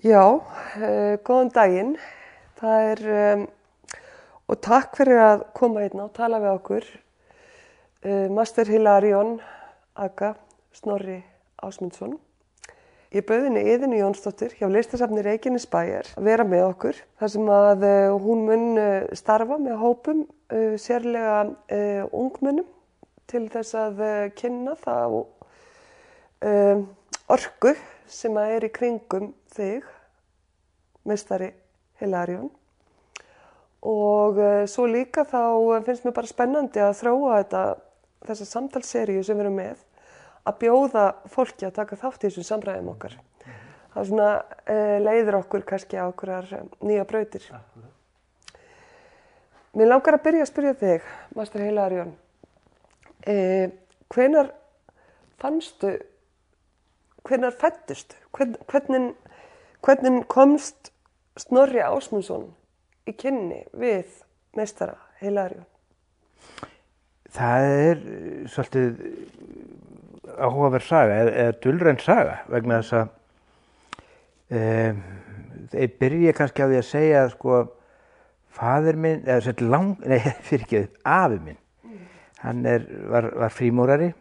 Já, uh, góðan daginn. Það er, um, og takk fyrir að koma hérna og tala við okkur. Uh, Master Hilarion Aga Snorri Ásmundsson. Ég bauði henni Yðinu Jónsdóttir hjá listasafni Reykjanes bæjar að vera með okkur þar sem að uh, hún mun starfa með hópum sérlega ungmennum til þess að kynna þá uh, orku sem að er í kringum þig, mestari Hilarion. Og uh, svo líka þá finnst mér bara spennandi að þróa þetta, þessa samtalseríu sem við erum með, að bjóða fólki að taka þátt í þessum samræðum okkar. Það svona uh, leiður okkur kannski á okkurar nýja brautir. Mér langar að byrja að spyrja þig, Master Hilarion. Uh, hvenar fannstu hvernig fættist, hvern, hvernig, hvernig komst Snorri Ásmundsson í kynni við meistara Hilarjón? Það er eh, svolítið áhugaverð saga, eða, eða dullræn saga vegna þess að um, þeir byrja kannski á því að segja að sko fadir minn, eða svolítið lang, nei fyrir ekki, afi minn, hann er, var, var frímúrari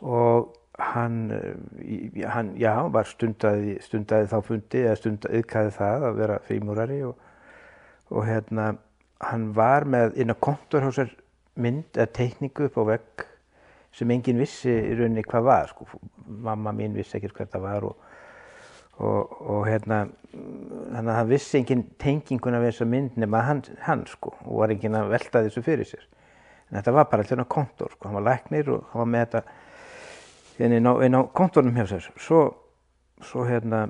og hann, eh, hann já, var stundaði, stundaði þá fundi eða stundaði yðkaði það að vera frímúrari og, og hérna hann var með inn á kontorhásar mynd eða teikningu upp á vegg sem enginn vissi í rauninni hvað var sko. mamma mín vissi ekkert hvað það var og, og, og hérna þannig að hann vissi enginn tenginguna við þessa mynd nema hann, hann sko og var enginn að velta þessu fyrir sér en þetta var bara alltaf kontor sko, hann var læknir og hann var með þetta inn á, á kontornum hjá sér. Svo, svo hérna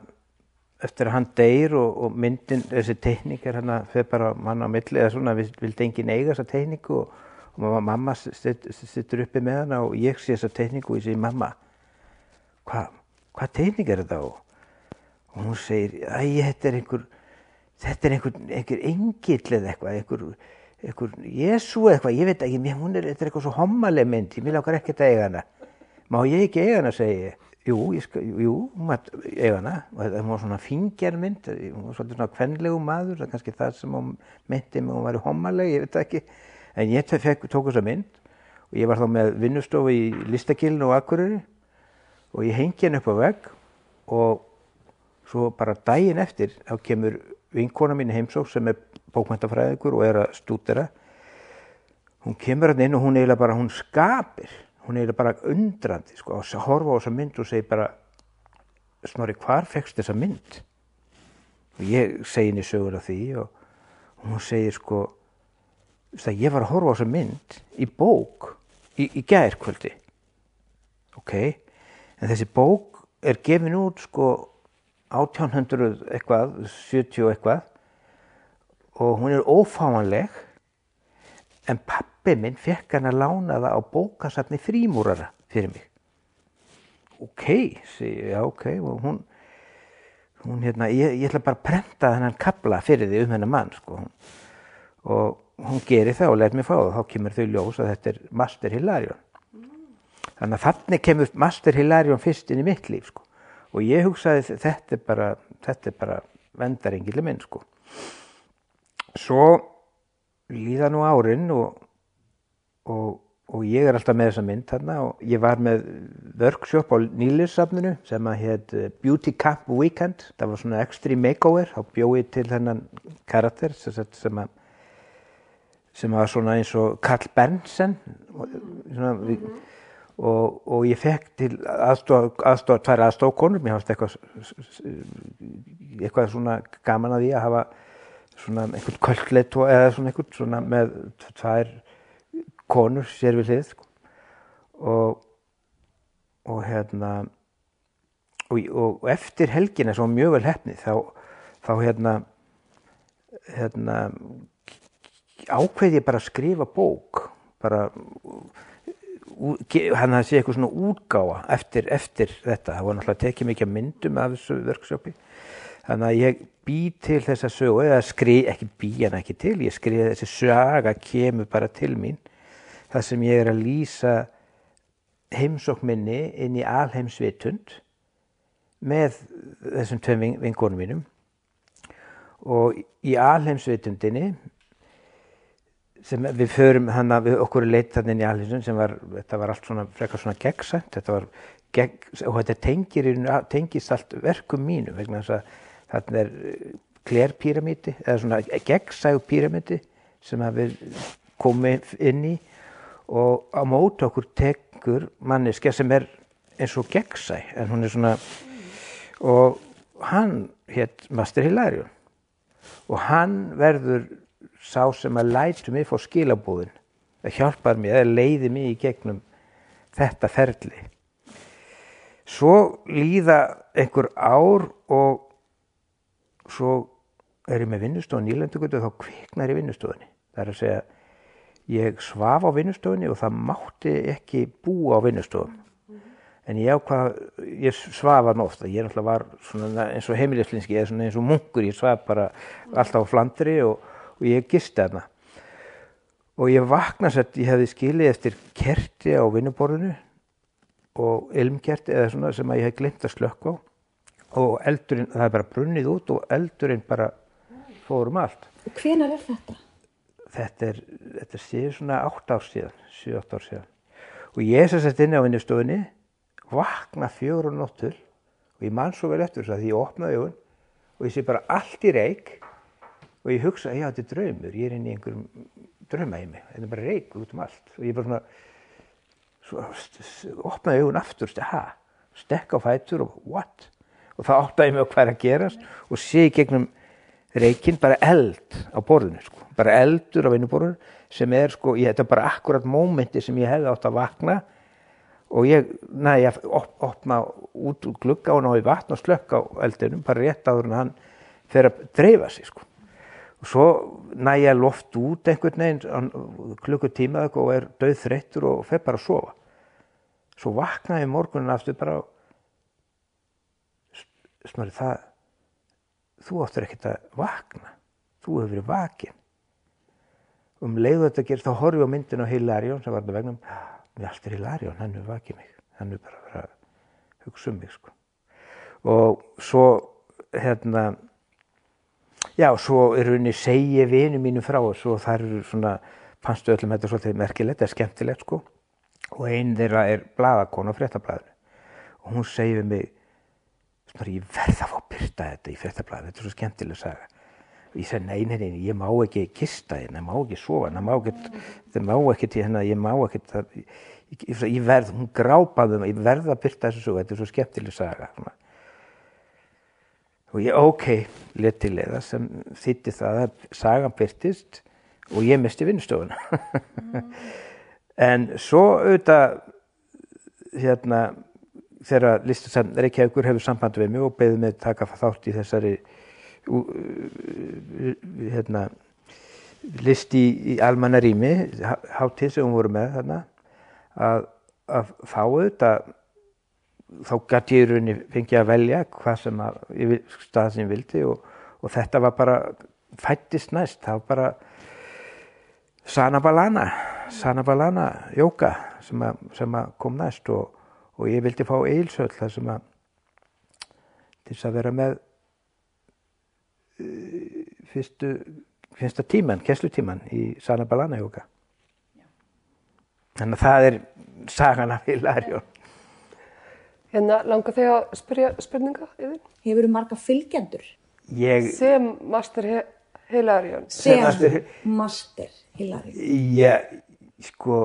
eftir að hann deyr og, og myndin þessi tekník er hérna fyrir bara mann á milli eða svona vildi enginn eiga þessa tekníku og, og mamma sittur uppi með hana og ég sé þessa tekníku og ég segi mamma hvað hva tekník er þetta? Og, og hún segir æg þetta er einhver þetta er einhver, einhver engill eða eitthvað einhver, einhver Jésu eitthvað ég veit ekki, hún er, þetta er eitthvað svo hommaleg mynd ég vil okkar ekkert að eiga hana má ég ekki eiga hana, segi ég. Jú, ég skal, jú, hún var eiga hana og það var svona fingjarmynd, hún var svolítið svona kvennlegu maður, það er kannski það sem hún myndi með hún var í hommaleg, ég veit ekki. En ég fekk, tók þessa mynd og ég var þá með vinnustofu í listakilinu og akkuröri og ég hengi henni upp á vegg og svo bara daginn eftir þá kemur vinkona mín heimsók sem er bókmæntafræðikur og er að stúdera. Hún kemur hann inn og hún eiginlega bara, hún skapir hún er bara undrandi sko, að horfa á þessa mynd og segi bara Snorri, hvar fegst þessa mynd? Og ég segi henni sögur af því og, og hún segir sko að ég var að horfa á þessa mynd í bók í, í gærkvöldi. Ok, en þessi bók er gefin út sko 1800 eitthvað 70 eitthvað og hún er ófáanleg en pappi minn fekk hann að lána það á bókasafni frímúrara fyrir mig ok, segi já ok og hún, hún hérna, ég, ég ætla bara að prenta þennan kabla fyrir því um hennar mann sko. og hún gerir það og let mér fá það þá kemur þau ljós að þetta er Master Hilarion þannig að þannig kemur Master Hilarion fyrst inn í mitt líf sko. og ég hugsaði þetta er bara þetta er bara vendarengileg minn sko. svo líða nú árin og, og, og ég er alltaf með þessa mynd þarna og ég var með workshop á Nýlissafninu sem að heit Beauty Camp Weekend. Það var svona extreme makeover þá bjóði til þennan karakter sem að sem var svona eins og Karl Bernsen svona, við, og, og ég fekk til aðstofa aðstofa tvær aðstofkonur mér hafst eitthvað eitthvað svona gaman að því að hafa svona einhvern kvöldleitt eða svona einhvern svona með tvær konur sér við hlið sko. og og hérna og, og, eftir helgina sem var mjög vel hefni þá, þá hérna hérna ákveði ég bara að skrifa bók bara hann að sé eitthvað svona útgáa eftir, eftir þetta, það var náttúrulega tekið mikið myndum af þessu verksjópi þannig að ég bý til þessa sögu eða skrið, ekki bý hann ekki til ég skriði þessi saga kemur bara til mín þar sem ég er að lýsa heimsókminni inn í alheimsvitund með þessum tveim vin- vinkonum mínum. Og í alheimsvitundinni sem við förum hann að við okkur leitt þannig inn í alheimsvitundin sem var, þetta var allt svona frekar svona gegnsænt, þetta var gegn, og þetta tengir, tengist allt verkum mínu vegna þess að þarna er klerpíramíti eða svona gegnsæg píramíti sem að við komum inn í. Og á móti okkur tekur manneska sem er eins og gegnsæ en hún er svona og hann hétt Master Hilarion. Og hann verður sá sem að lætu mig fór skilabúðin það hjálpar mér, það leiði mig í gegnum þetta ferli. Svo líða einhver ár og svo er ég með vinnustofun í Ílandugötu og þá kviknar í vinnustofunni. Það er að segja ég svaf á vinnustofunni og það mátti ekki búa á vinnustofun en ég ákvað, ég svaf hann ofta ég náttúrulega var svona eins og heimilislinski eða svona eins og munkur, ég svaf bara alltaf á flandri og, og ég gisti hana og ég vakna sett, ég hefði skilið eftir kerti á vinnuborðinu og ilmkerti eða svona sem að ég hef glemt að slökka á og eldurinn, það er bara brunnið út og eldurinn bara fórum allt. Og hvenar er þetta? þetta er, þetta séu svona 8 ár síðan, 7-8 ár síðan. Og ég er sagt inni á vinnustofunni, vakna og nóttul og ég man svo vel eftir þess að því ég opnaði augun og ég sé bara allt í reik og ég hugsa, já þetta er draumur, ég er inn í einhverjum draumaheimi, þetta er bara reik út um allt. Og ég bara svona, svo, opnaði augun aftur, ha, stekka á fætur og what? Og þá áttaði ég mig á hvað er að gerast og sé í gegnum reikinn bara eld á borðinu sko. bara eldur á vinnuborðinu sem er sko, ég, þetta er bara akkurat mómenti sem ég hefði átt að vakna og ég næði að op, opna út úr glugga og ná í vatn og slökka á eldinum bara rétt áður en hann fer að dreifa sig sko. og svo næði ég loft út einhvern veginn klukkutíma og er döð þreyttur og fer bara að sofa svo vaknaði ég morgunin aftur bara smörði það þú áttur ekkert að vakna. Þú hefur verið vakin um leiðu þetta gerist þá horfum ég á myndin á Hilarion sem var þetta vegnum við allt er Hilarion, hann hefur vakið mig. Hann hefur bara verið að hugsa um mig sko. og svo hérna já, svo er rauninni segi vinu mínu frá og svo það eru svona fannstu öllum þetta svolítið merkilegt, er skemmtilegt sko. Og einn þeirra er bladakona á fréttablaðinu. Og hún segir við mig Snorri, ég verð að fá að byrta þetta í fréttablaði, þetta er svo skemmtileg saga. Ég segi, nei, nei, nei, ég má ekki kista hérna, ég má ekki sofa, það má ekki, það má ekki til hérna, ég má ekki, það, ég, ég, ég verð, hún grápaði um, ég verð að byrta þessu sögu, þetta er svo skemmtileg saga. Svona. Og ég, ok, let til eða sem þýtti það að sagan byrtist og ég misti vinnustofuna. en svo auðvitað, hérna, þegar listasafn Reykjavíkur hefur samband við mig og beðið mig að taka þátt í þessari ú, hérna, list í, almanna rými, hátíð sem hún voru með þarna, að, að þá auðvitað þá gæti ég í rauninni fengið að velja hvað sem að, stað sem ég vildi og, og þetta var bara fættist næst, það var bara Sana Balana Sana Balana jóka sem, að- sem að kom næst og, og ég vildi fá eilsöld þar sem að til þess að vera með uh, fyrstu fyrsta tíman, kesslutíman í Sana Balana jóka þannig að það er sagan af Hilarion Hérna langar þig að spyrja spurninga yfir? Hefur marga fylgjendur ég, Sem Master He- Hilarion. sem Master- Master Hilari. ég sko,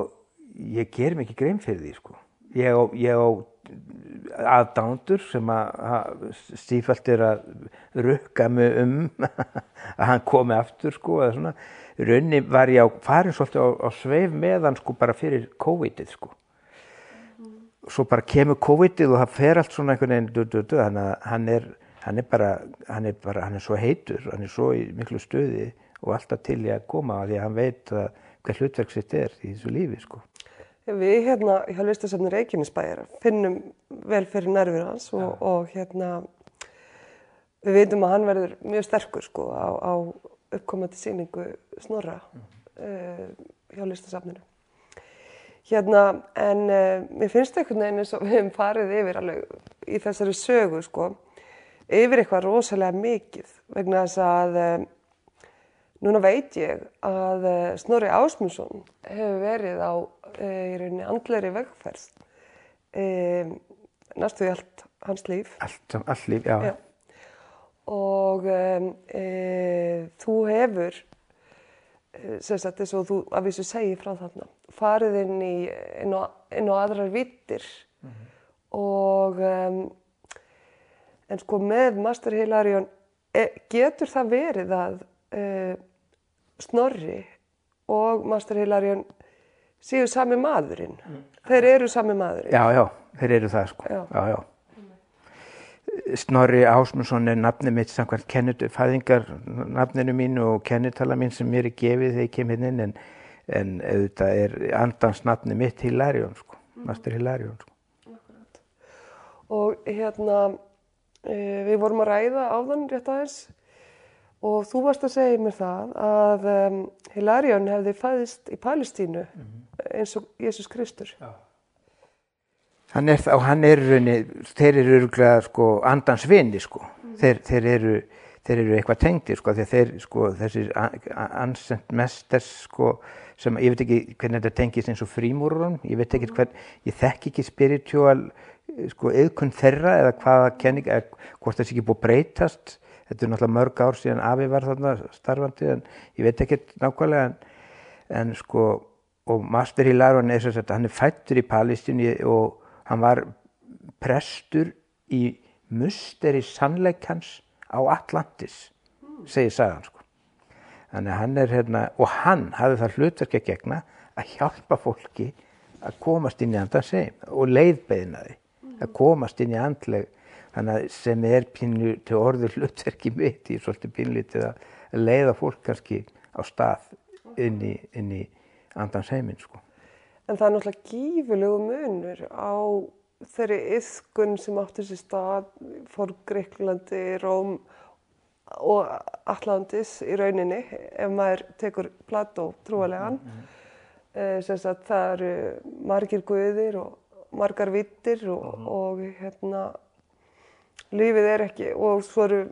ég ger ekki grein fyrir því sko ég á, ég á aðdándur sem að stífalt er að rukka mig um að hann komi aftur sko eða svona. Raunni var ég á farin svolítið á, á sveif með hann sko bara fyrir COVID-ið sko. Svo bara kemur COVID-ið og það fer allt svona einhvern veginn du, du, du, þannig að hann er, hann er bara hann er bara, hann er svo heitur hann er svo í miklu stöði og alltaf til í að koma því að hann veit að hver hlutverk sitt er í þessu lífi sko Við hérna hjá listasafni Reykjanesbæjar finnum vel fyrir nervir hans og, og hérna við veitum að hann verður mjög sterkur sko á, á uppkomandi sýningu Snorra uh, hjá listasafninu. Hérna, en uh, mér finnst einhvern veginn eins og við hefum farið yfir alveg í þessari sögu, sko, yfir eitthvað rosalega mikið vegna þess að uh, núna veit ég að Snorri Ásmundsson hefur verið á í rauninni andleri vegferð um, næstu í allt hans líf. Allt, allt líf, já. Já. Og um, e, þú hefur, e, sem sagt þess að þú að vissu segi frá þarna, farið inn, í, inn, á, inn á aðrar vittir og um, en sko með Master Hilarion e, getur það verið að e, Snorri og Master Hilarion séu sami maðurinn. Þeir eru sami maðurinn. Já, já, þeir eru það sko. Já. Já, já. Snorri Ásmundsson er nafni mitt samkvæmt kennit, fæðingar nafninu mínu og kennitala mín sem mér er gefið þegar ég kem hérna inn en, en auðvitað er andans nafni mitt Hilarion sko, Master Hilarion sko. Og hérna, e, við vorum að ræða áðan rétt aðeins og þú varst að segja mér það að um, Hilarion hefði fæðist í Palestínu eins og Jésús Kristur. Hann er, og hann er í rauninni, þeir eru örgulega sko andans vini sko, þeir, þeir eru þeir eru eitthvað tengdir sko, því að þeir sko þessir ansend mesters sko sem, ég veit ekki hvernig þetta tengist eins og frímúrun, ég veit ekki hvern, ég þekk ekki spiritual sko yðkunn þeirra eða hvaða kenning, eða hvort þessi ekki búið breytast, þetta er náttúrulega mörg ár síðan Afi var þarna starfandi en ég veit ekki nákvæmlega en, en sko, og Master Hilaron er þess að hann er fættur í Palestínu og hann var prestur í musteri sannleikans á Atlantis, segir sagan sko. Þannig hann er hérna, og hann hafði það hlutverk að gegna að hjálpa fólki að komast inn í andans heim og leiðbeðnaði, að komast inn í andleg, þannig sem er pínu til orður hlutverki mitt í svolítið pínlítið að leiða fólk kannski á stað inn í, inn í andans heiminn sko. En það er náttúrulega gífurlegu munur á þeirri yðkun sem átti sér stað fór Greiklandi, Róm og Atlantis í rauninni ef maður tekur Plató trúalegan. Mm, sagt það eru margir guðir og margar vittir og, og hérna lífið er ekki og svo eru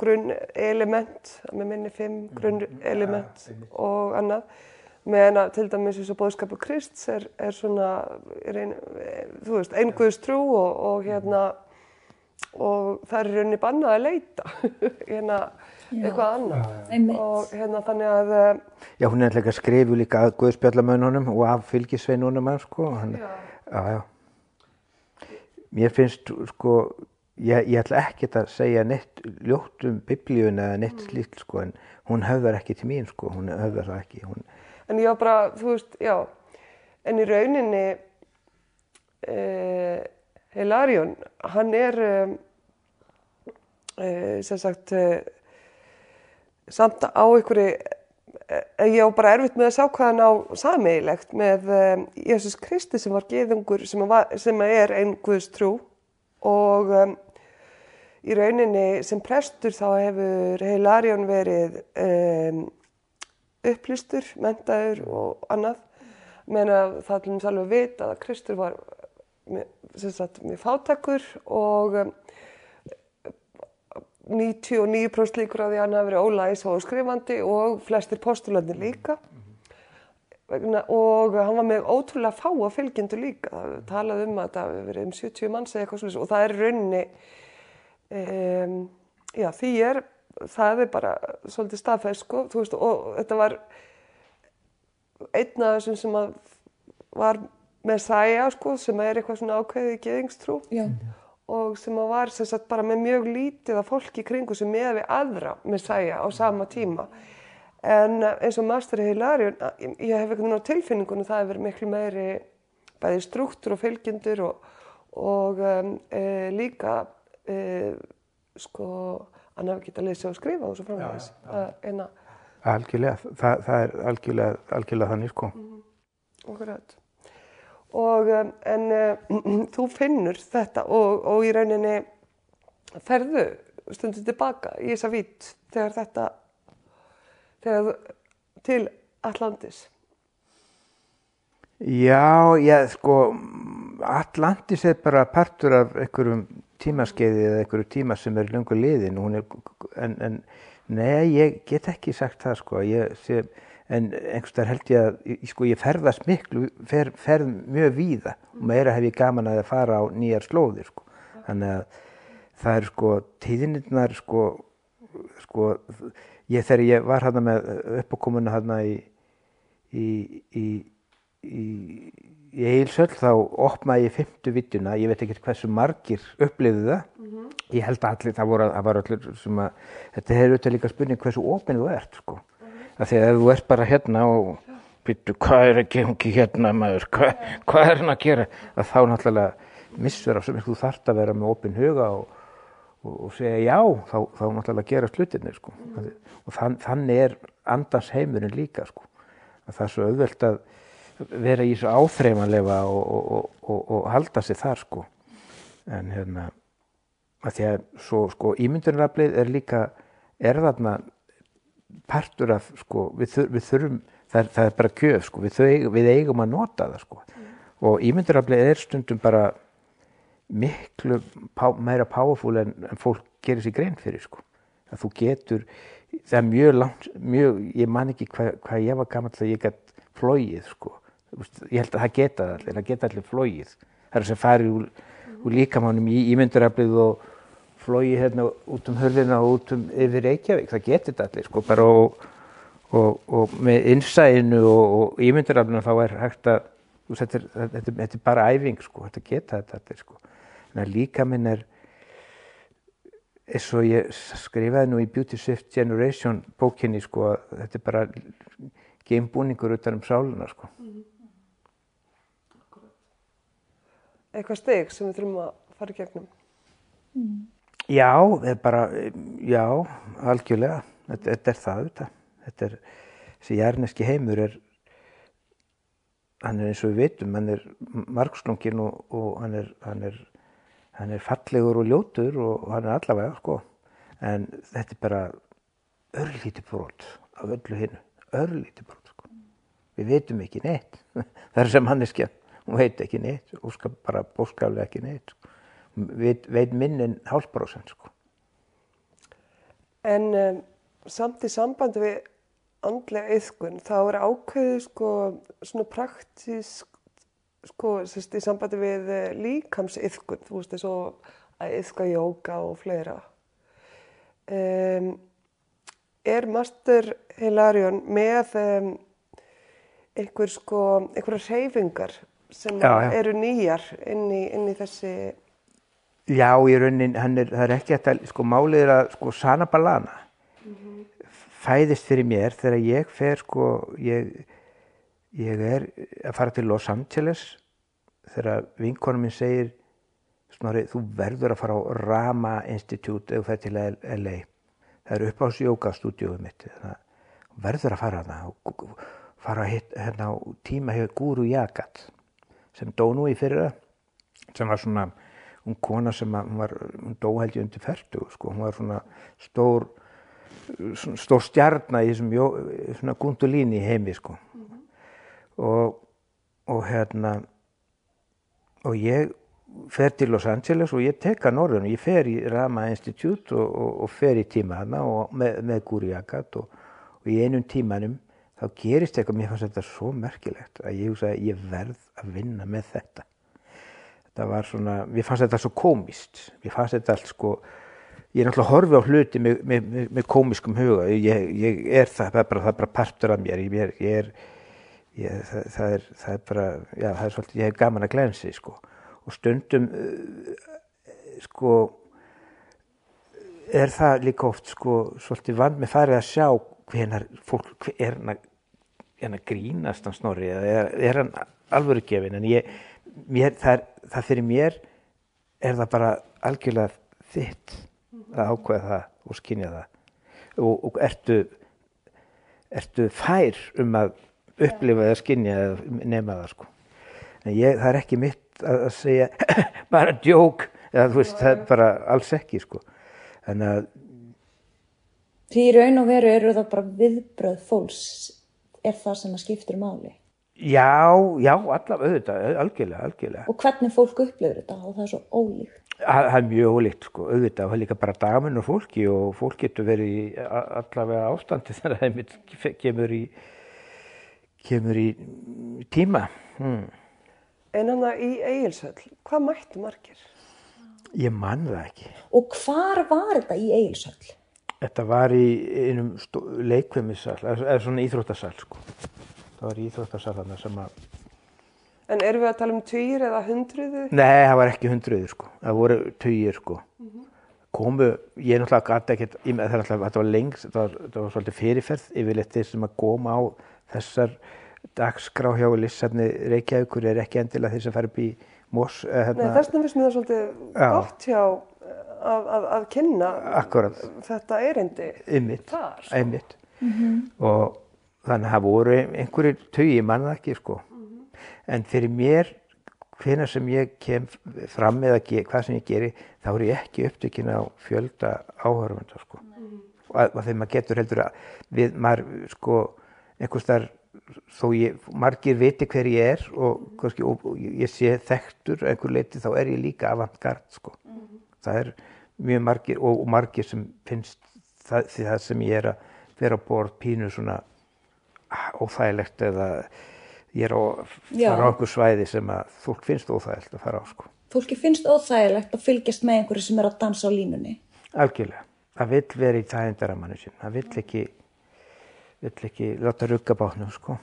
grunn element, með minni fimm grunn element og annað meðan að til dæmis eins og bóðskapu Krist er, er svona, er ein, þú veist, einguðs trú og, og hérna, og það er í rauninni bannað að leita, hérna, eitthvað annað. Einmitt. Og hérna þannig að, eh, Já, hún er alltaf að skrifu líka að Guðspjallamönnunum og af fylgisveinunum hans, sko. Hann, Já. já, já. Mér finnst, sko, ég, ég ætla ekkert að segja neitt ljótt um biblíun eða neitt slíkt, sko, en hún höfðar ekki til mín, sko, hún höfðar það ekki. Hún, en ég var bara, þú veist, já, en í rauninni, eh, Hilarion, hann er, eh, sem sagt, eh, samt á einhverju, eh, ég á bara erfitt með að sjá hvað hann á sameigilegt með Jésús Kristi sem var geðungur, sem, var, sem er einn Guðs trú. Og um, í rauninni sem prestur þá hefur Hilarion verið um, upplýstur, mentaður og annað. Meðan að það til dæmis alveg vita að Kristur var sagt, með fátakur og um, 99% líkur á því að hann hafi verið ólæs og skrifandi og flestir postulandi líka. Og hann var með ótrúlega fáa fylgjendur líka, það talaði um að það hafi verið um 70 manns eða eitthvað svolítið og það er í rauninni um, já því er það er bara svolítið staðfæst sko, þú veist, og þetta var einn af þessum sem að var með sæja sko, sem er eitthvað svona ákveðið geðingstrú Já. og sem að var sem sagt bara með mjög lítið af fólki í kringu sem með við aðra með sæja á sama tíma en eins og Master Hilarion ég hef veginn á tilfinningunum það hefur miklu meiri bæði struktúr og fylgjendur og, og um, e, líka e, sko hann hefur getað lesið og skrifað og svo framvegis en að algjörlega, það, það er algjörlega, algjörlega þannig, sko. Akkurat. Og um, en uh, þú finnur þetta og, og í rauninni ferðu stundu tilbaka í þessa vít þegar þetta þegar til Atlantis. Já, já, sko, Atlantis er bara partur af einhverjum tímaskeiði eða einhverju tíma sem er löngu liðin. Hún er, en, en nei, ég get ekki sagt það, sko. Ég sé, en einhverstaðar held ég að, sko, ég ferðast miklu, fer, ferð mjög víða og meira hef ég gaman að fara á nýjar slóðir, sko. Þannig að það er sko, tíðinirnar, sko, sko, ég þegar ég var hérna með uppákomuna hérna í, í, í, í, í Eilsöll þá opnaði ég fymtu vittuna, ég veit ekki hversu margir upplifðu það, ég held að allir, það voru, það var allir sem að, þetta er auðvitað líka spurning hversu opinn þú ert, sko, af því að þú ert bara hérna og býttu, hvað er að gengi hérna maður, hvað, hvað er hann að gera, að þá náttúrulega missur af sem þú þarft að vera með opinn huga og, og, og segja já, þá, þá náttúrulega gera slutinni sko. og þann, þannig er andans heimurinn líka sko. að það er svo auðvelt að vera í svo áþreifanlefa og, og, og, og, halda sig þar sko. en hérna að því að svo sko ímyndunaraflið er líka er þarna partur af sko við, þur, við þurfum það er, það er bara kjöf sko við, þau, við eigum að nota það sko og ímyndunaraflið er stundum bara miklu pá, meira powerful en, en fólk gerir sér grein fyrir sko. að þú getur það er mjög langt, mjög, ég man ekki hvað hva ég var gammal þegar ég gætt flóið sko. Ég held að það geta allir, það geta allir flóið það er sem farið úr, úr líkamannum í ímynduraflið og flóið hérna út um hörðina og út um yfir Reykjavík, það geta þetta allir sko bara og, og, og með innsæðinu og, og ímynduraflinu þá er hægt að þetta, er, þetta, þetta er bara æfing sko, þetta geta þetta allir sko. En að líka minn er eins og ég skrifaði nú í Beauty Shift Generation bókinni sko að þetta er bara geimbúningur utan um sáluna sko. Eitthvað steg sem við þurfum að fara í gegnum. Já, það er bara, já, algjörlega, þetta, þetta er það þetta, þetta er, þessi jarneski heimur er, hann er eins og við veitum, hann er margslungin og, og hann er, hann er, hann er fallegur og ljótur og hann er allavega, sko, en þetta er bara örlítið brot af öllu hinnu, örlítið brot, sko. Við veitum ekki neitt, það er sem manneskja, hún veit ekki neitt og skal bara bóskaflega ekki neitt, sko. Við veit minn en hálfbrósent, sko. En um, samt í sambandi við andlega yðkun, þá er ákveðið sko svona praktísk, sko sérst, í sambandi við eh, líkamsyðkun, þú veist þess að yðka jóka og fleira. Um, er Master Hilarion með um, einhver sko, einhverja reyfingar sem Já, já. eru nýjar inn í, inn í þessi, Já, í raunin, hann er, það er ekki að, sko, málið er að, sko, Sana Balana fæðist fyrir mér þegar ég fer, sko, ég, ég er að fara til Los Angeles þegar vinkonum minn segir, Snorri, þú verður að fara á Rama Institute eða fer til LA. Það er upp á jókastúdíóið mitt. Það þú verður að fara hana og fara að hitt, hérna tíma hefur Guru Jagat sem dó nú í fyrra sem var svona hún kona sem að, hún var, hún dó held ég undir ferdu, sko, hún var svona stór, stór stjarnar í þessum, jó- svona gundulíni í heimi, sko. Og, og hérna, og ég fer til Los Angeles og ég tek að norðun, ég fer í Rama Institute og, og, og fer í tíma hana og með, með Guri Jagat og, og í einum tímanum þá gerist eitthvað, mér fannst þetta svo merkilegt að ég hugsaði, ég verð að vinna með þetta. Það var svona, mér fannst þetta svo komist mér fannst þetta allt sko ég er náttúrulega að horfi á hluti með, með, með, með komiskum huga, ég, ég er það það er bara, það er bara partur af mér ég, er- ég er, ég, það, það er það er bara, já það er svolítið, ég hef gaman að glensi sko, og stundum uh, sko er það líka oft sko svolítið vand með farið að sjá hvenar fólk, er hann að hann að grínast hann snorri eða er, er hann alvöru gefin en ég, mér, það, er, það fyrir mér er það bara algjörlega þitt að ákveða það og skynja það. Og, og ertu ertu fær um að upplifa eða skynja eða nema það sko. En ég, það er ekki mitt að, að segja bara djók eða þú veist, það er bara alls ekki sko. Þannig að Því í raun og veru eru það bara viðbröð fólks er það sem að skiptir máli. Já, já, allavega, auðvitað, algjörlega, algjörlega. Og hvernig fólk upplifir þetta og það er svo ólíkt. Það það er mjög ólíkt, sko, auðvitað, og það er líka bara dagamunur fólki og fólk getur verið í allavega ástandi þegar það einmitt kemur í, kemur í tíma. Hmm. En hann í Egilsöll, hvað mættu margir? Ég man það ekki. Og hvar var þetta í Egilshöll? Þetta var í einum leikvimissal, eða svona íþróttasal, sko. Það var í íþróttasal þarna sem að, En erum við að tala um tugir eða hundruðu? nei, það var ekki hundruður, sko. Það voru tugir, sko. Komu, ég náttúrulega gæti ekkert, ég er náttúrulega, þetta var lengst, þetta var, var svolítið fyrirferð yfirleitt þeir sem að koma á þessar dagskrá hjá Lissarni Reykjavíkur er ekki endilega þeir sem fara upp í Nei, hérna, þess vegna finnst mér það svolítið Já. gott hjá að, að, að kynna Akkúrat. þetta erindi einmitt, þar. sko. einmitt. og þannig að það voru einhverjir tugi manna ekki sko en fyrir mér hvenær sem ég kem fram eða ge, hvað sem ég geri þá er ég ekki upptökin á fjölda áhörfunda sko og, að, og þegar maður getur heldur að við maður sko einhvers þar þó ég, margir viti hver ég er og, kannski, og, og ég sé þekktur að einhver leiti þá er ég líka avantgard sko það er mjög margir og, og margir sem finnst það, því það sem ég er að vera á borð pínu svona óþægilegt eða ég er Já. fara á einhver svæði sem að fólk finnst óþægilegt að fara á sko. Fólki finnst óþægilegt að fylgjast með einhverju sem er að dansa á línunni. Algjörlega. Það vill vera í þægindaramannu sín. Það vill ekki, vill ekki láta rugga bátnum sko.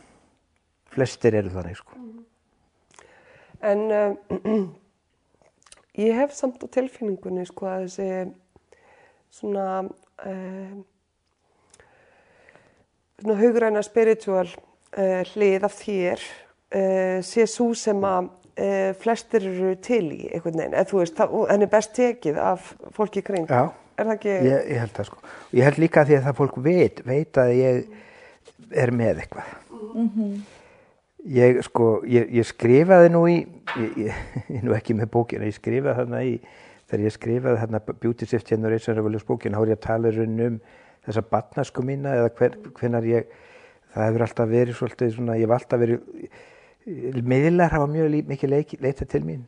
Flestir eru þannig sko. En um, ég hef samt á tilfinningunni sko að þessi svona, um, svona hugræna spiritual uh, hlið af þér uh, sé svo sem að uh, flestir eru til í einhvern veginn. Eða þú veist, henni er best tekið af fólki kring. Já. Er það ekki? Ég, ég held það sko. Ég held líka því að það fólk veit, veit að ég er með eitthvað. Ég sko, ég, ég skrifaði nú í, ég, er nú ekki með bókina, ég skrifaði þarna í, þegar ég skrifaði þarna Beauty Shift Generation Revolution bókina, þá er ég að tala raun um þessa batnasku mína eða hver, hvenar ég, það hefur alltaf verið svolítið svona, ég hef alltaf verið, miðlar hafa mjög mikið leitað til mín.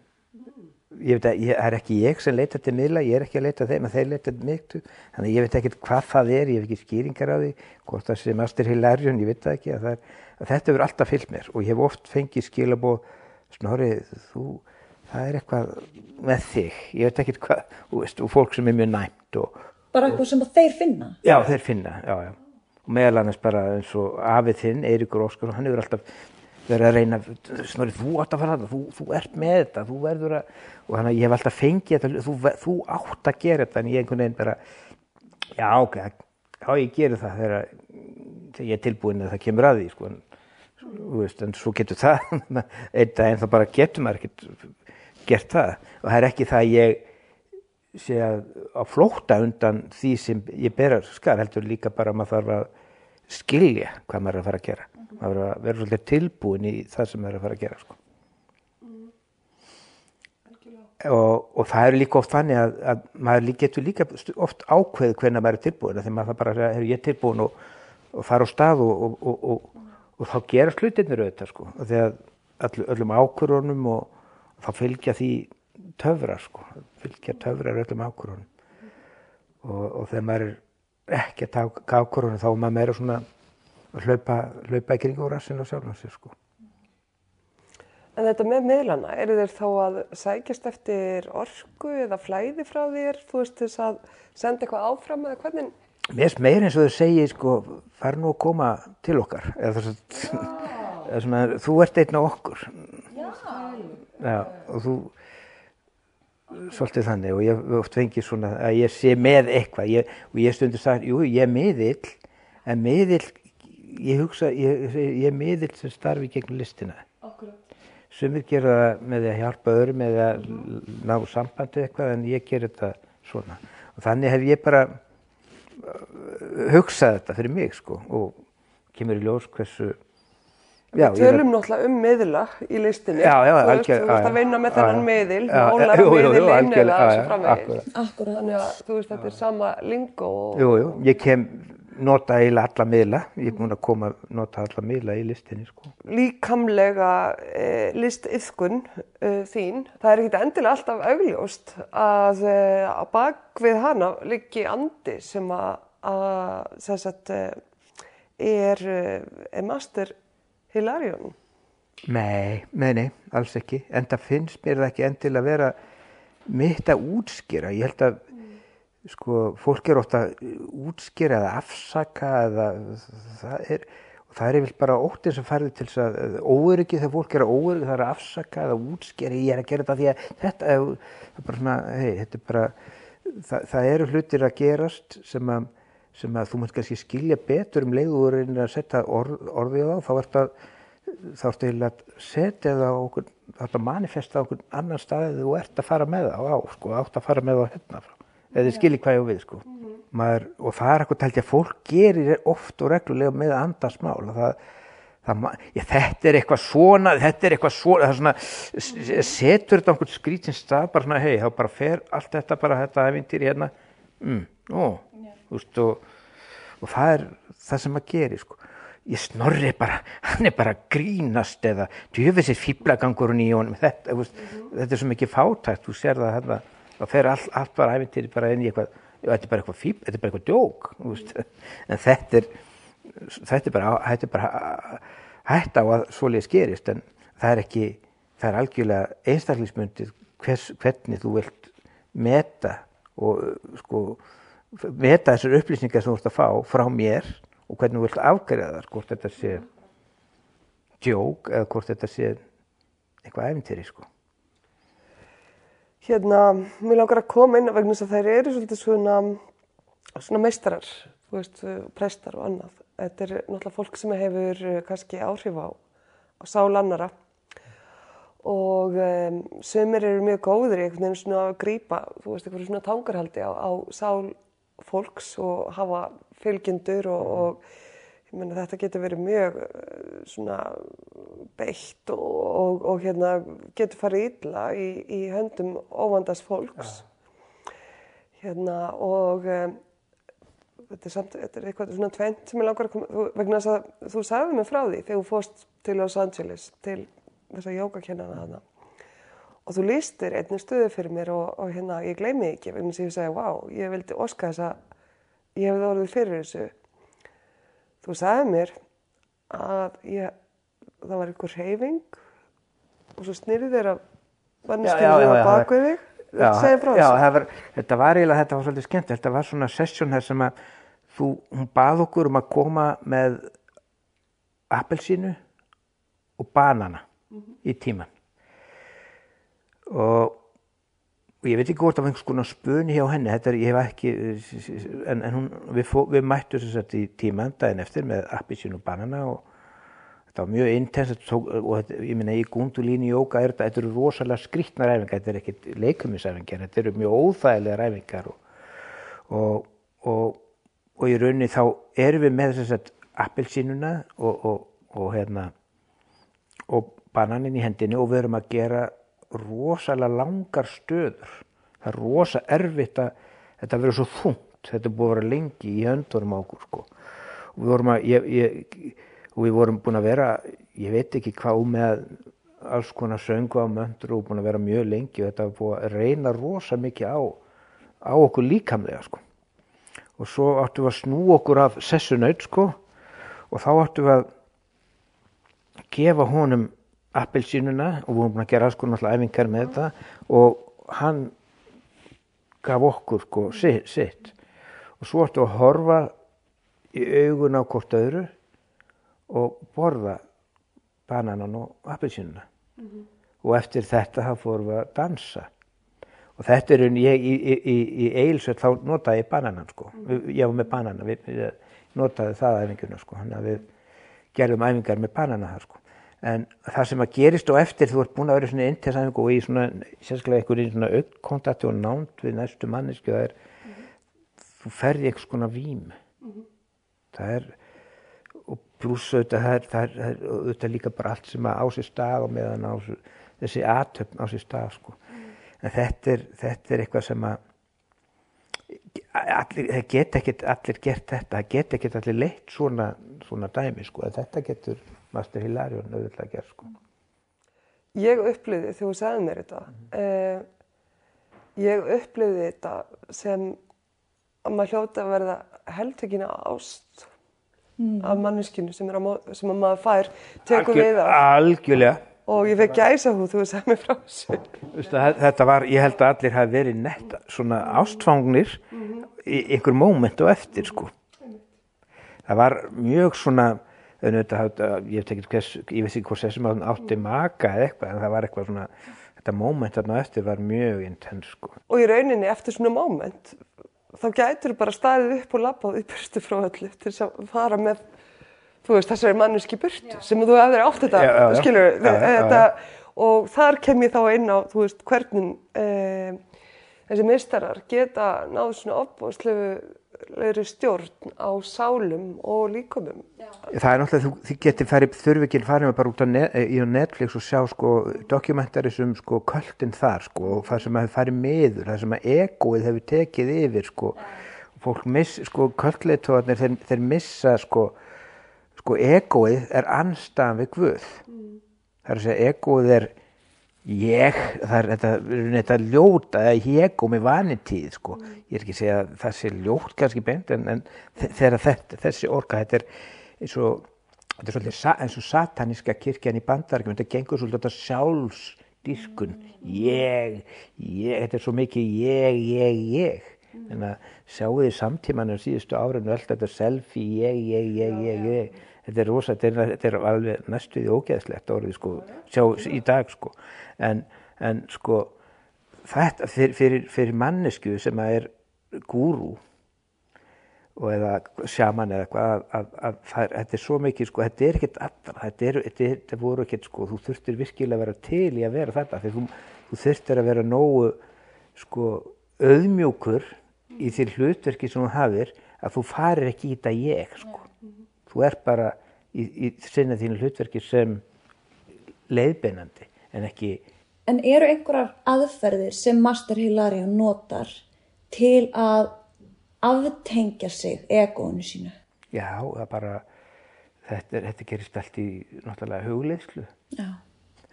Ég veit að það er ekki ég sem leita til miðla, ég er ekki að leita að þeim, að þeir leita til mig, þannig að ég veit ekkert hvað það er, ég hef ekki skýringar á því, hvort það sé Master Hilarion, ég veit það ekki, að, er, að þetta hefur alltaf fyllt mér. Og ég hef oft fengið skilabóð, snorri, þú, það er eitthvað með þig, ég veit ekkert hvað, þú veist, og fólk sem er mjög næmt og, Bara eitthvað sem þeir finna. já, þeir finna, já, já, og meðal annars bara eins og afið þinn, Eiríkur Óskar, hann hefur alltaf verið að reyna, snorri, þú átt að fara þarna, þú, þú ert með þetta, þú verður að, og þannig að ég hef alltaf fengið þetta, þú, þú átt að gera þetta, en ég einhvern veginn bara, já, ok, já, ég geri það þegar, ég er tilbúin að það kemur að því, sko, en, veist, en svo getur það, einn dag en þá bara getur maður ekkert gert það, og það er ekki það að ég sé að, að flótta undan því sem ég berar skar, heldur líka bara að maður þarf að skilja hvað maður er að fara að gera. Maður er að vera svolítið tilbúin í það sem maður er að fara að gera sko. og, og það er líka oft þannig að, að maður getur líka oft ákveð hvernig maður er tilbúin því maður bara að segja, "Heyrðu, ég er tilbúin og, og fara á stað og, og, og, og þá gera hlutinir auðvitað sko, að all, öllum ákvörunum og þá fylgja því töfrar sko, fylgja töfrar öllum ákvörunum og, og þegar maður er ekki að taka ákvörunum þá er maður meira svona að hlaupa, hlaupa í kring á rassinu og sjálfum sér sko. En þetta með miðlana, eru þeir þá að sækjast eftir orku eða flæði frá þér, þú veist þess að senda eitthvað áfram eða hvernig? Mér finnst meira eins og þau segi sko, far nú að koma til okkar. Eða þess að svona, þú ert einn á okkur. Já, og þú svolítið þannig og ég oft fengið svona að ég sé með eitthvað. Ég, og ég stundur sagt, jú, ég er miðill en miðill ég hugsa, ég, ég er miðill sem starfi gegn listina. Sumir gera það með að hjálpa öðrum eða ná sambandi eitthvað en ég ger þetta svona. Og þannig hef ég bara hugsað þetta fyrir mig sko og kemur í ljós hversu já, ég Tölum náttúrulega um miðla í listinni. Já, já, Þú veist, Þú veist að vinna með þennan jú, jú, miðilinn algjörlega, eða já, framvegis. Þannig að þú veist þetta er sama lingó og... Jú, jú, ég kem nota eiginlega alla miðla, ég er búin að koma að nota alla miðla í listinni sko. líkamlega e, listiðkun e, þín, það er ekki endilega alltaf augljóst að e, á bakvið hana liggi andi sem að, að sem sagt, e, er, e, er master Hilarion. Nei, nei, nei, alls ekki, en það finnst mér það ekki endilega vera mitt að útskýra, ég held að sko, fólk er ofta útskýra eða afsaka eða það er, það er yfir bara óttið sem færði til þess að óöryggi þegar fólk er að óöryggi það er að afsaka eða útskýra, ég er að gera þetta því að þetta er, bara svona, hei, þetta er bara, það, það eru hlutir að gerast sem að, sem að þú mátt kannski skilja betur um leiðurinn að setja orð, orðið á, þá ert að þá ertu eiginlega að setja það á okkur, þetta manifesta á okkur annan staðið þú ert að fara með það á, sko, átt að fara með það hérna eða þið skiljið hvað ég við, sko. Maður, og það er eitthvað að fólk gerir oft og reglulega með andarsmál, það, það, ég, þetta er eitthvað svona, þetta er eitthvað svona, er svona, setur þetta á einhvern skrítinn stað, bara svona, hei, þá bara fer allt þetta bara, þetta eventýri hérna, mm, ó, þú veist, og, og það er það sem maður gerir, sko. Ég snorri bara, hann er bara grínast eða djöfisir fýblagangurinn í honum. Þetta, mm -hmm. þetta er svo mikið fátækt þú sér það hérna, þá fer allt, allt bara æfintýri bara inn í eitthvað þetta er bara eitthvað fýbl, þetta er bara eitthvað djók en þetta er þetta er bara, þetta er bara hætt á að svoleiðis gerist en það er ekki, það er algjörlega einstaklismundið hvernig þú vilt meta og sko meta þessar upplýsingar sem þú ert að fá frá mér og hvernig þú vilt afgæða það hvort þetta sé djók eða hvort þetta sé eitthvað æfintýri sko. Hérna, mér langar að koma inn vegna þess að þær eru svolítið svona, svona meistarar, veist, prestar og annað. Þetta er náttúrulega fólk sem hefur kannski áhrif á, á sál annara og um, sömur eru mjög góður í einhvern veginn svona að grýpa, þú veist, einhverju svona tangarhaldi á, á sál fólks og hafa fylgjendur og, og menna þetta getur verið mjög svona beitt og, og, og hérna getur farið illa í, í höndum óvandast fólks. Ja. hérna og um, þetta er samt, þetta er eitthvað svona tvent sem ég langar að koma, vegna þess að þú sagði mig frá því þegar þú fóst til Los Angeles til þess að jógakennana hana og þú lístir einnig stöðu fyrir mér og, og hérna ég gleymi ekki vegna þess að ég segi, wow, ég vildi oska þess að ég hefði orðið fyrir þessu þú sagði mér að ég, það var einhver reyfing og svo þér að manneskinu var bakvið þig. Já, já var, þetta var eiginlega, þetta var svolítið skemmt, þetta var svona sessjón þar sem að þú, hún bað okkur um að koma með appelsínu og banana mm -hmm. í tíman og, og ég veit ekki hvort af einhvers konar spöni hjá henni, þetta er, ég hef ekki, en, en hún, við, fó, við mættum þess að í tíman daginn eftir með appelsínu og banana og þetta var mjög intens og þetta, ég minna í gúndulínu jóka er þetta, þetta eru rosalega skrítna ræfingar, þetta er ekkert leikumisræfingar, þetta eru mjög óþægilega ræfingar og, og, og, og í rauninni þá erum við með þess að appelsínuna og hérna og bananin í hendinni og við erum að gera rosalega langar stöður, það er rosa erfitt að þetta verður svo þungt, þetta er búið að vera lengi í höndurum á okkur sko. Og við vorum að, ég, ég við vorum búin að vera, ég veit ekki hvað með alls konar söngu á möndur og búin að vera mjög lengi og þetta var búin að reyna rosa mikið á, á okkur líkamlega sko. Og svo áttum við að snú okkur af sessunaut sko. Og þá áttum við að gefa honum appelsínuna og við vorum búin að gera alls konar alltaf æfingar með þetta og hann gaf okkur sko sitt. Og svo við að horfa í augun á hvort öðru og borða bananan og appelsínuna. Mm -hmm. og eftir þetta þá fórum við að dansa. Og þetta er unni, ég í, í, í eilsveit þá notaði ég bananan sko. Mm -hmm. ég var með banana, við, við notaði það æfinguna sko, hann að við gerðum æfingar með banana það sko en það sem að gerist og eftir þú ert búin að vera svona intensæfingu og í svona sérstaklega einhverjum svona aukkontakt og nánt við næstu mannesku það er mm -hmm. þú ferði einhvers konar vím það er pluss auðvitað það er, það er, er auðvitað líka bara allt sem á sér stað og meðan á þessi aðtöfn á sér stað sko. mm. en þetta er, þetta er eitthvað sem að allir, það get ekkert allir gert þetta, það get ekkert allir leitt svona, svona dæmi sko, þetta getur Master Hilarion auðvitað gert sko. Ég upplýði þegar þú sagði mér þetta, eh, ég upplýði þetta sem að maður hljóta að verða heldtökina ást af manneskinu sem, er sem að maður fær, tekur Algjör- við af Algjörlega. og ég fekk gæsa hú þú sagði mér frá þessu. Þetta var, ég held að allir hafi verið netta svona ástfangnir í einhver móment og eftir sko. Það var mjög svona, en þetta, hafði- ég veit ekki hvers, ég veit ekki hvort þessum að hann átti maka eða eitthvað, en það var eitthvað svona, þetta móment þarna eftir var mjög intens sko. Og í rauninni eftir svona moment þá gætur bara staðið upp og labbað í burtu frá öllu til þess að fara með þú veist þessari manneski burtu sem þú hefðir átt þetta, Já, já, skilur Já, já, já, þetta og þar kem ég þá inn á þú veist hvernig e, þessi mistarar geta náðu svona opbóðslegri stjórn á sálum og líkumum. Það er náttúrulega, þú, þið getið farið, þurfi ekki að fara með bara út á, net, í á Netflix og sjá sko dokumentaris um sko kvöldin þar sko og það sem hefur farið miður, það sem að egoið hefur tekið yfir sko fólk miss, sko kvöldleitóðarnir þeir, þeir missa sko sko egoið er anstæðan við Guð. Það er að segja egoið er ég, það er þetta, þetta ljóta eða ego með vanitíð sko. Ég er ekki að segja að það sé ljótt kannski beint en, en þe- þegar þetta, þessi orka, þetta er eins og þetta er svolítið sa- eins og sataníska kirkjan í bandarækjum, þetta gengur svolítið þetta sjálfsdýrkun. Ég, ég, þetta er svo mikið ég, ég, ég. En að sjáu þið samtímanum síðustu árinu allt þetta selfie, ég, ég, ég, ég, ég þetta er rosa, þetta er, þetta er alveg næstuði ógeðslegt orðið sko, sjá í dag sko. En, en sko þetta fyrir, fyrir, fyrir mannesku sem að er gúrú og eða sjaman eða eitthvað að, að, að þetta er svo mikið sko, þetta er ekkert allra, þetta, er, þetta, er, þetta voru ekkert sko, þú þurftir virkilega að vera til í að vera þetta, þú, þú þurftir að vera nógu sko auðmjúkur í því hlutverki sem þú hafir að þú farir ekki í þetta ég sko, þú er bara í, í sinna þínu hlutverki sem leiðbeinandi en ekki En eru einhverjar aðferðir sem Master Hilarion notar til að aftengja sig egóinu sínu? Já, það bara, þetta, er, þetta gerist allt í náttúrulega hugleyslu. Já.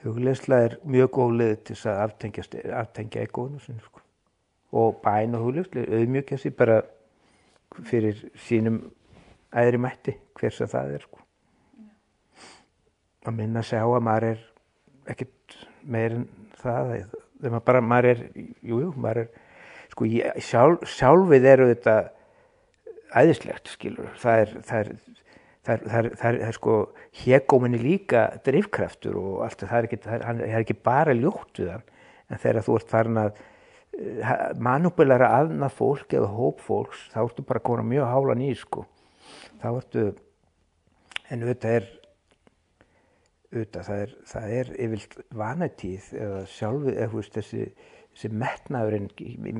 Hugleysla er mjög góð leið til að aftengja, aftengja ekónu sinni, sko. Og bæn og hugleyslu, auðmjögja sér bara fyrir sínum æðri mætti, hver sem það er, sko. Að minna sig á að maður er ekkert meir en það, þegar maður bara, maður er, jú, jú, maður er, sko, ég, sjálf, sjálfið eru þetta æðislegt skilur. Það er það er, það er, það er, það er, það er sko hégóminni líka drifkraftur og allt það er ekki, er, ekki bara ljótt við hann. En þegar þú ert farin að uh, manubulæra aðnað fólk eða hóp fólks þá ertu bara konar mjög hálan í sko þá ertu en auðvitað er auðvitað það er, það er yfirlt vanatíð eða sjálfið eða þú veist þessi, þessi metnaðurinn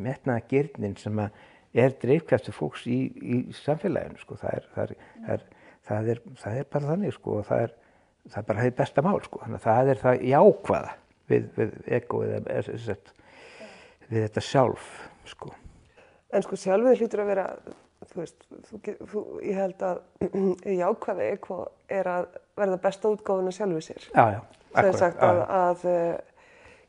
metnaðagirnin sem að er dreifkraftur fólks í, í samfélaginu sko. það, er, það, er, það, er, það, er, það er bara þannig sko. og það er, það er bara það besta mál sko. þannig að það er það jákvæða við, við ego eða, við þetta sjálf sko. En sko sjálfið hlýtur að vera, þú veist, þú, þú, ég held að jákvæði eitthvað er að verða besta útgáfuna sjálfið sér. já, já, sem sagt að, að eh,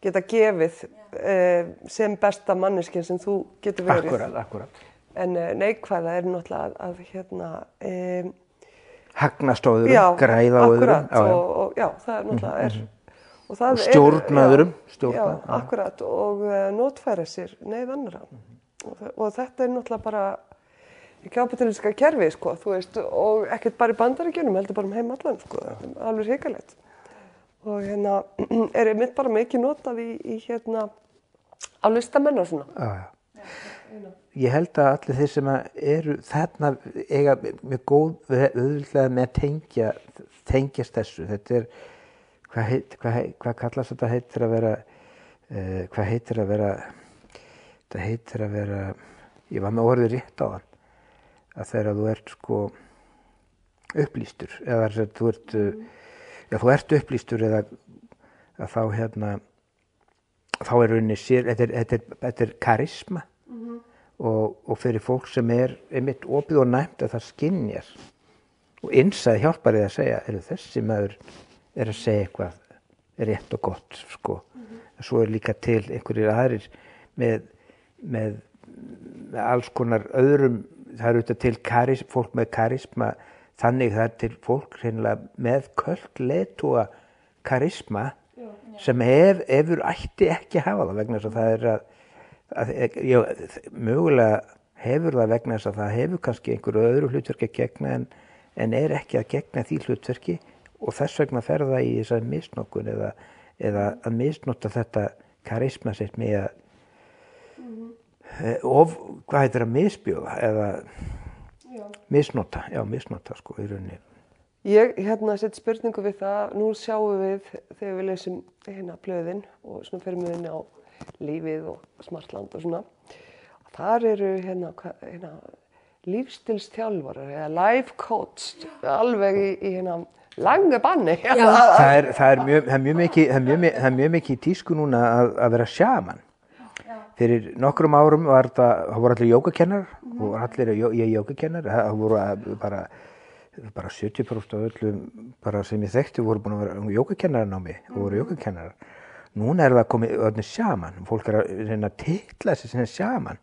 geta gefið uh, sem besta manneskinn sem þú getur verið. akkurat, akkurat En uh, neikvæða er náttúrulega að, að hérna, um, hagnast á öðrum, já, græða á öðrum akkurat, já, já. Og, og já, það er náttúrulega er. Og, það Og stjórna já, öðrum, stjórna, Já, já. akkurat, og notfæra sér neyð annara. og, og þetta er náttúrulega bara í kapitaliska kerfi, sko, þú veist, og ekkert bara í bandaríkjunum, heldur bara um heim allan, sko, alveg hrikalegt. Og hérna er einmitt bara mikið notað í, í hérna, á listamenn og svona. Já, já. Ég held að allir þeir sem að eru þarna eiga með góð auðvitað með að tengja, tengjast þessu. Þetta er, hvað, heit, hvað, heit, hvað kallast þetta heitir að vera, uh, hvað heitir að vera, þetta heitir að vera, ég var með orðið rétt á hann, að þegar þú ert sko upplýstur, eða þess að þú ert, uh, já þú ert upplýstur eða að þá hérna, þá er rauninni sér, þetta er, þetta er, þetta er karisma og, og fyrir fólk sem er einmitt opið og næmt að það skinnjar og innsæði hjálpar því að segja er þessi maður er að segja eitthvað rétt og gott sko. en svo er líka til einhverjir aðrir með, með, með alls konar öðrum það eru auðvitað til karis, fólk með karisma þannig það er til fólk með köld leitúa karisma sem hef, hefur ætti ekki að hafa það vegna þess að það er að, að já, mögulega hefur það vegna þess að það hefur kannski einhverju öðru hlutverki að gegna en, en er ekki að gegna því hlutverki og þess vegna fer það í þessari misnokkun eða, eða að misnota þetta karisma sitt með að. Of, hvað heitir að misbjóða eða já. misnota, já misnota sko í rauninni Ég hérna sett spurningu við það, nú sjáum við þegar við lesum hérna blöðin og svona ferum við inn á lífið og smartland og svona. Þar eru hérna, hérna lífstilstjálfarar eða life coach alveg í, í hérna langu banni. Það er, það er mjög, mjög mikið, mjög mikið í tísku núna að, að vera sjaman. Fyrir nokkrum árum var það, það voru allir jókakennar mm -hmm. og allir, ég er jókakennar, það voru bara bara 70% af öllum bara sem ég þekkti voru búin að vera jókakennarar á mig og voru mhm. jókakennarar núna er það komið öllum sjaman fólk er að reyna að tilla þessi sem sjaman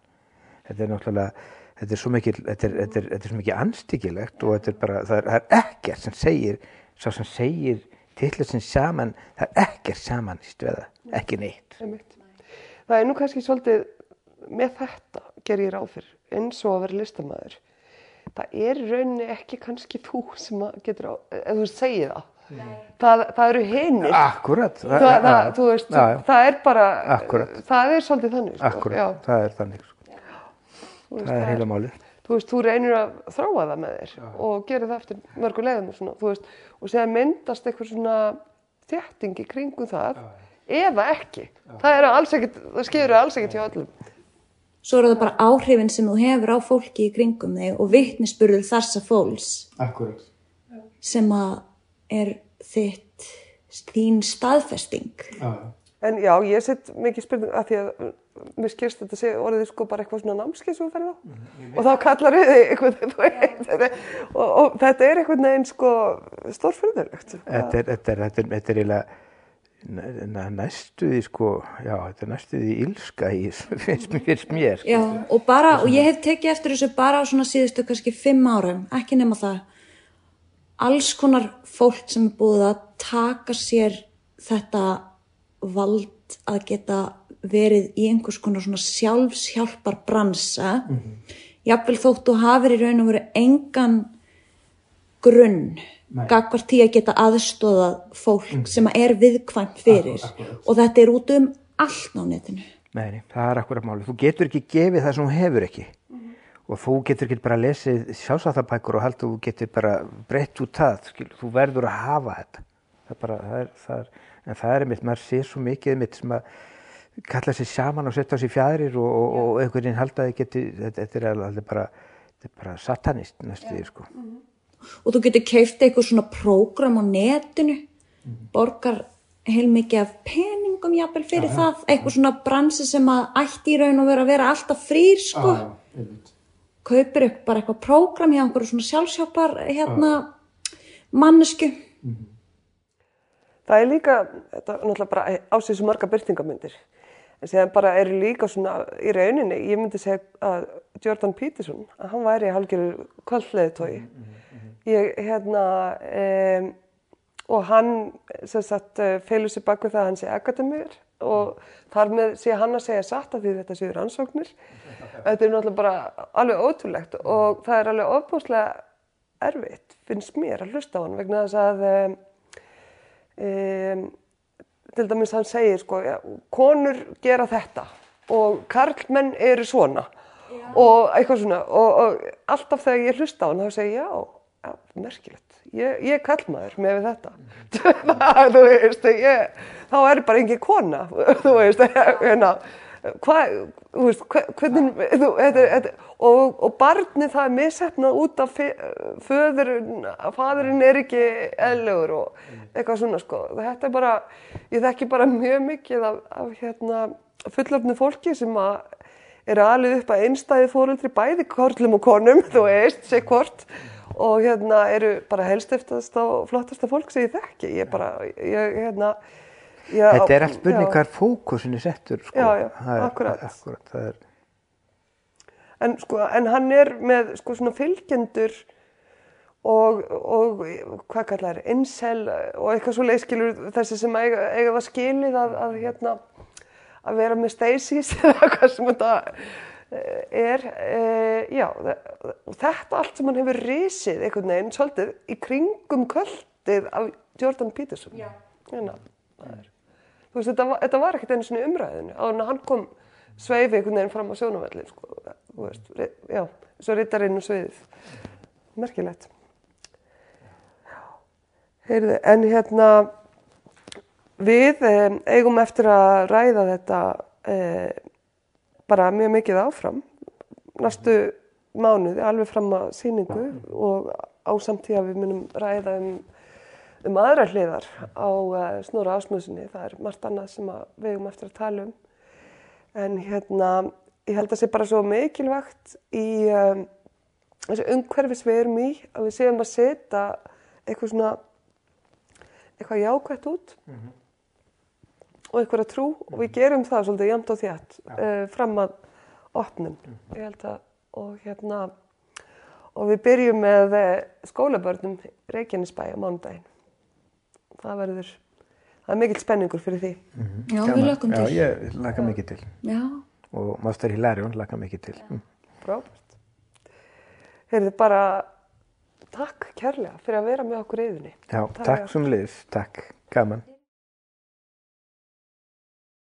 þetta er náttúrulega þetta er svo mikið, þetta er, þetta er, þetta er svo mikið anstíkilegt og þetta er bara, það er, það er ekkert sem segir, svo sem segir tilla sem sjaman, það er ekkert sjaman í stöða, ekki neitt Það er nú kannski svolítið með þetta ger ég ráð fyrir eins og að vera listamæður það er rauninni ekki kannski þú sem getur á, eða þú segir það. Það, það eru hinnir Akkurat. Það, það, það, þú veist, já, já. það er bara Akkurat. það er svolítið þannig sko. Akkurat, það er þannig sko. það er heila máli þú veist, þú reynir að þráa það með þér já. og gera það eftir mörgu leiðum og svona, þú veist, og segja myndast eitthvað svona þjættingi kringum það eða ekki. Það er alls ekkert, það skilur alls ekkert hjá öllum. Svo eru það bara áhrifin sem þú hefur á fólki í kringum þig og vittnisspurður þarsa fólks. Akkurat. sem að er þitt þín staðfesting. Ah. En já, ég set mikið spurning að því að mér skilst þetta sé orðið sko bara eitthvað svona námskeið sem þú ferði á. Mm, og þá kallar við þig eitthvað og, og þetta er eitthvað neginn sko stórfyrðulegt Þetta er, þetta er, þetta er, þetta er eiginlega næstuði sko já, þetta er næstuði ílska í finnst mér sko. já, og bara, og ég hef tekið eftir þessu bara á svona síðustu kannski fimm árum ekki nema það alls konar fólk sem er búið að taka sér þetta vald að geta verið í einhvers konar svona sjálfshjálpar bransa mm -hmm. jáfnvel þóttu hafið í raun og veru engan grunn gagvar tí að geta aðstóðað fólk mm. sem er viðkvæmt fyrir akkur, akkur. og þetta er út um allt á netinu. Nei, það er akkurat máli. Þú getur ekki gefið það sem þú hefur ekki mm. og þú getur ekki bara lesið sjálfsáttabækur og haldur þú getur bara breytt út það, skil, þú verður að hafa þetta. Það er bara, það er, það er, en það er einmitt, maður sé svo mikið einmitt sem að kalla sér saman og setja sér fjæðrir og, og, og einhvern veginn halda þið getur, þetta, þetta er alveg bara, bara satanist næstu því, sko. Mm og þú getur keift eitthvað svona prógram á netinu. Mm. borgar heilmikið af peningum jápil fyrir ja, það, ja, eitthvað ja. svona bransi sem að ætti í raun og vera að vera alltaf frýr sko. kaupir upp bara eitthvað prógram hjá einhverju svona sjálfsjápar hérna mannesku mm -hmm. Það er líka þetta er náttúrulega bara ásins marga byrtingamyndir en séðan bara eru líka svona í rauninni, ég myndi segja að Jordan Peterson, að hann væri halgjörður kvöldleðitói mm -hmm ég hérna um, og hann eh, feilur sér bak við það að hann sé akademíur og þar með sé hann að segja satt af því þetta séu rannsóknir. Þetta er náttúrulega bara alveg ótrúlegt og það er alveg ofbúslega erfitt finnst mér að hlusta á hann vegna þess að um, um, til dæmis hann segir sko ja, konur gera þetta og karlmenn eru svona. Já. og eitthvað svona og, og alltaf þegar ég hlusta á hann þá segir ég já merkilegt, ég, ég kall maður með þetta. Veist, ég, þá er bara engin kona. Þú veist, hérna hvað, þú veist, hvernig þú, þetta, þetta, og, og barnið það er missefnað út af föðurinn, að fadurinn er ekki eðlegur og eitthvað svona sko, þetta er bara, ég þekki bara mjög mikið af, af hérna fullöfnu fólki sem að eru alveg upp að einstæði fóruldri bæði korlum og konum, þú veist, sé hvort og hérna eru bara helstiftast og flottasta fólk sem ég þekki, ég bara, ég, hérna, já, Þetta er allt spurning já. hvað er fókusin í settur sko. Já, já, Það er- akkúrat. akkúrat, það er, En, sko, en hann er með sko, svona fylgjendur og, og hvað kallar, incel og eitthvað svo leiðskilur þessi sem eiga, eiga það skilið að, að, hérna, að vera með Stacey's eða hvað sem þetta er. E, já, þetta allt sem hann hefur risið einhvern veginn svolítið í kringum kvöldið af Jordan Peterson. Já. Hérna, það er. Þú veist, þetta þetta var ekkert einu svona umræðinu. Áður en hann kom sveifi einhvern veginn fram á sjónavellin, sko. Þú veist, já, svo rittarinn og sviðið. Merkilegt. Heyrðu, en hérna, við um, eigum eftir að ræða þetta um, bara mjög mikið áfram. Næstu mánuði, alveg fram að síningu og á samtíða við munum ræða um um aðra hliðar á uh, Snóra Ásmúsinni. Það er margt annað sem að við eigum eftir að tala um. En hérna, ég held að það sé bara svo mikilvægt í um, þessu umhverfis við erum í að við séum að setja eitthvað svona, eitthvað jákvætt út og að trú og við gerum það svolítið jæmt og þjætt uh, fram að opnum. Ég held að, og hérna, og við byrjum með eh, skólabörnum Reykjanesbæ á mánudaginn. Það verður, það er mikill spenningur fyrir því. Já, við gaman. lökum Já, til. ég laka mikið til. Já, Og Master Hilarion laka mikið til. Mm. Frábært. Heyrðu bara, takk kærlega fyrir að vera með okkur yðinni. Já, takk sem liðs. Takk. Gaman.